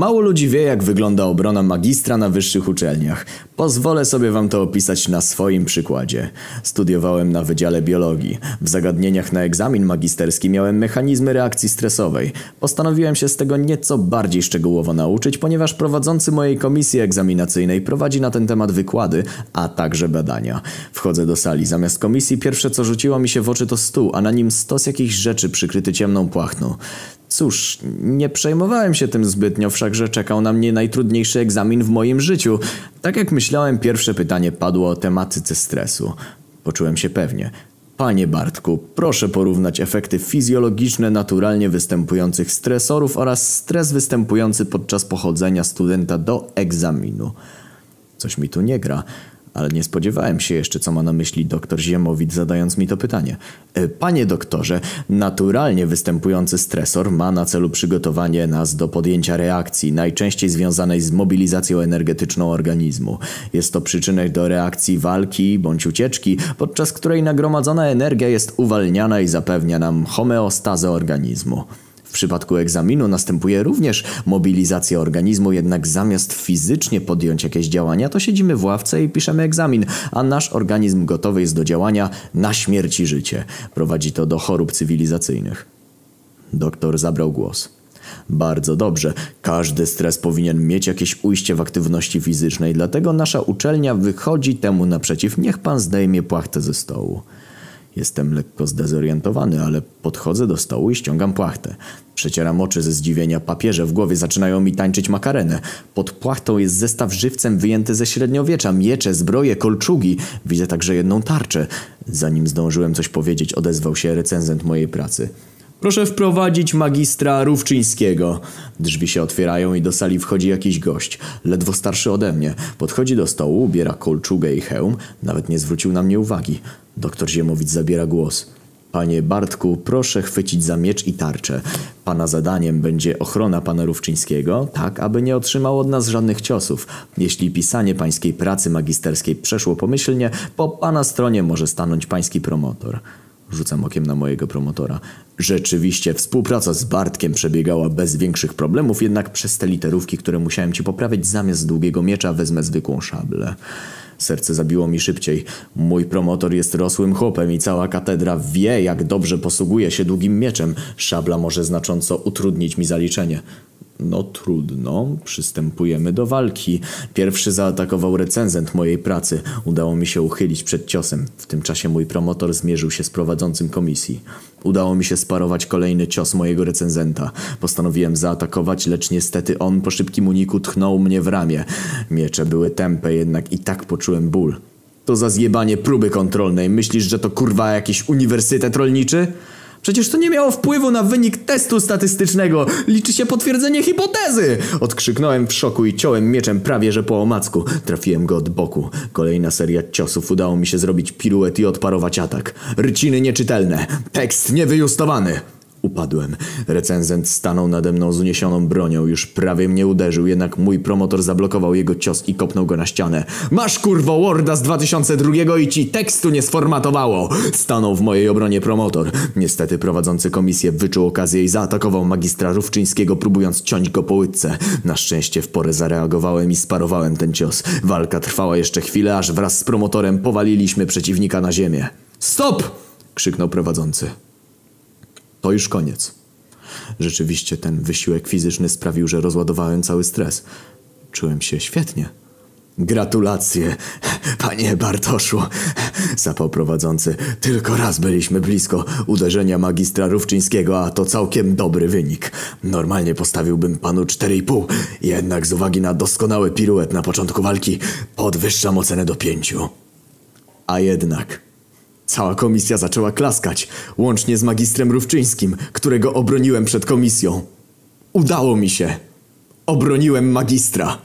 Mało ludzi wie, jak wygląda obrona magistra na wyższych uczelniach. Pozwolę sobie wam to opisać na swoim przykładzie. Studiowałem na Wydziale Biologii. W zagadnieniach na egzamin magisterski miałem mechanizmy reakcji stresowej. Postanowiłem się z tego nieco bardziej szczegółowo nauczyć, ponieważ prowadzący mojej komisji egzaminacyjnej prowadzi na ten temat wykłady, a także badania. Wchodzę do sali. Zamiast komisji pierwsze co rzuciło mi się w oczy to stół, a na nim stos jakichś rzeczy przykryty ciemną płachną. Cóż, nie przejmowałem się tym zbytnio, wszakże czekał na mnie najtrudniejszy egzamin w moim życiu. Tak jak myślałem, pierwsze pytanie padło o tematyce stresu. Poczułem się pewnie. Panie Bartku, proszę porównać efekty fizjologiczne naturalnie występujących stresorów oraz stres występujący podczas pochodzenia studenta do egzaminu. Coś mi tu nie gra. Ale nie spodziewałem się jeszcze, co ma na myśli doktor Ziemowit, zadając mi to pytanie. E, Panie doktorze, naturalnie występujący stresor ma na celu przygotowanie nas do podjęcia reakcji, najczęściej związanej z mobilizacją energetyczną organizmu. Jest to przyczynek do reakcji walki bądź ucieczki, podczas której nagromadzona energia jest uwalniana i zapewnia nam homeostazę organizmu. W przypadku egzaminu następuje również mobilizacja organizmu, jednak zamiast fizycznie podjąć jakieś działania, to siedzimy w ławce i piszemy egzamin, a nasz organizm gotowy jest do działania na śmierć i życie. Prowadzi to do chorób cywilizacyjnych. Doktor zabrał głos. Bardzo dobrze. Każdy stres powinien mieć jakieś ujście w aktywności fizycznej, dlatego nasza uczelnia wychodzi temu naprzeciw. Niech pan zdejmie płachtę ze stołu. Jestem lekko zdezorientowany, ale podchodzę do stołu i ściągam płachtę. Przecieram oczy ze zdziwienia. Papierze w głowie zaczynają mi tańczyć makarenę. Pod płachtą jest zestaw żywcem wyjęty ze średniowiecza. Miecze, zbroje, kolczugi. Widzę także jedną tarczę. Zanim zdążyłem coś powiedzieć, odezwał się recenzent mojej pracy. Proszę wprowadzić magistra Rówczyńskiego. Drzwi się otwierają i do sali wchodzi jakiś gość, ledwo starszy ode mnie. Podchodzi do stołu, ubiera kolczugę i hełm, nawet nie zwrócił na mnie uwagi. Doktor Ziemowicz zabiera głos. Panie Bartku, proszę chwycić za miecz i tarczę. Pana zadaniem będzie ochrona pana Rówczyńskiego, tak aby nie otrzymał od nas żadnych ciosów. Jeśli pisanie pańskiej pracy magisterskiej przeszło pomyślnie, po pana stronie może stanąć pański promotor. Rzucam okiem na mojego promotora. Rzeczywiście, współpraca z Bartkiem przebiegała bez większych problemów, jednak przez te literówki, które musiałem ci poprawić, zamiast długiego miecza wezmę zwykłą szablę. Serce zabiło mi szybciej. Mój promotor jest rosłym chłopem i cała katedra wie, jak dobrze posługuje się długim mieczem. Szabla może znacząco utrudnić mi zaliczenie. No trudno, przystępujemy do walki. Pierwszy zaatakował recenzent mojej pracy. Udało mi się uchylić przed ciosem. W tym czasie mój promotor zmierzył się z prowadzącym komisji. Udało mi się sparować kolejny cios mojego recenzenta. Postanowiłem zaatakować, lecz niestety on po szybkim uniku tchnął mnie w ramię. Miecze były tępe, jednak i tak poczułem ból. To za zjebanie próby kontrolnej. Myślisz, że to kurwa jakiś uniwersytet rolniczy? Przecież to nie miało wpływu na wynik testu statystycznego. Liczy się potwierdzenie hipotezy! Odkrzyknąłem w szoku i ciąłem mieczem prawie że po omacku. Trafiłem go od boku. Kolejna seria ciosów udało mi się zrobić piruet i odparować atak. Ryciny nieczytelne. Tekst niewyjustowany. Upadłem. Recenzent stanął nade mną z uniesioną bronią. Już prawie mnie uderzył, jednak mój promotor zablokował jego cios i kopnął go na ścianę. Masz kurwo Worda z 2002 i ci tekstu nie sformatowało! Stanął w mojej obronie promotor. Niestety prowadzący komisję wyczuł okazję i zaatakował magistra Rówczyńskiego, próbując ciąć go po łydce. Na szczęście w porę zareagowałem i sparowałem ten cios. Walka trwała jeszcze chwilę, aż wraz z promotorem powaliliśmy przeciwnika na ziemię. Stop! krzyknął prowadzący. To już koniec. Rzeczywiście ten wysiłek fizyczny sprawił, że rozładowałem cały stres. Czułem się świetnie. Gratulacje, panie Bartoszu, zapał prowadzący. Tylko raz byliśmy blisko uderzenia magistra Rówczyńskiego, a to całkiem dobry wynik. Normalnie postawiłbym panu 4,5, jednak z uwagi na doskonały piruet na początku walki podwyższam ocenę do 5. A jednak... Cała komisja zaczęła klaskać, łącznie z magistrem Rówczyńskim, którego obroniłem przed komisją. Udało mi się. Obroniłem magistra.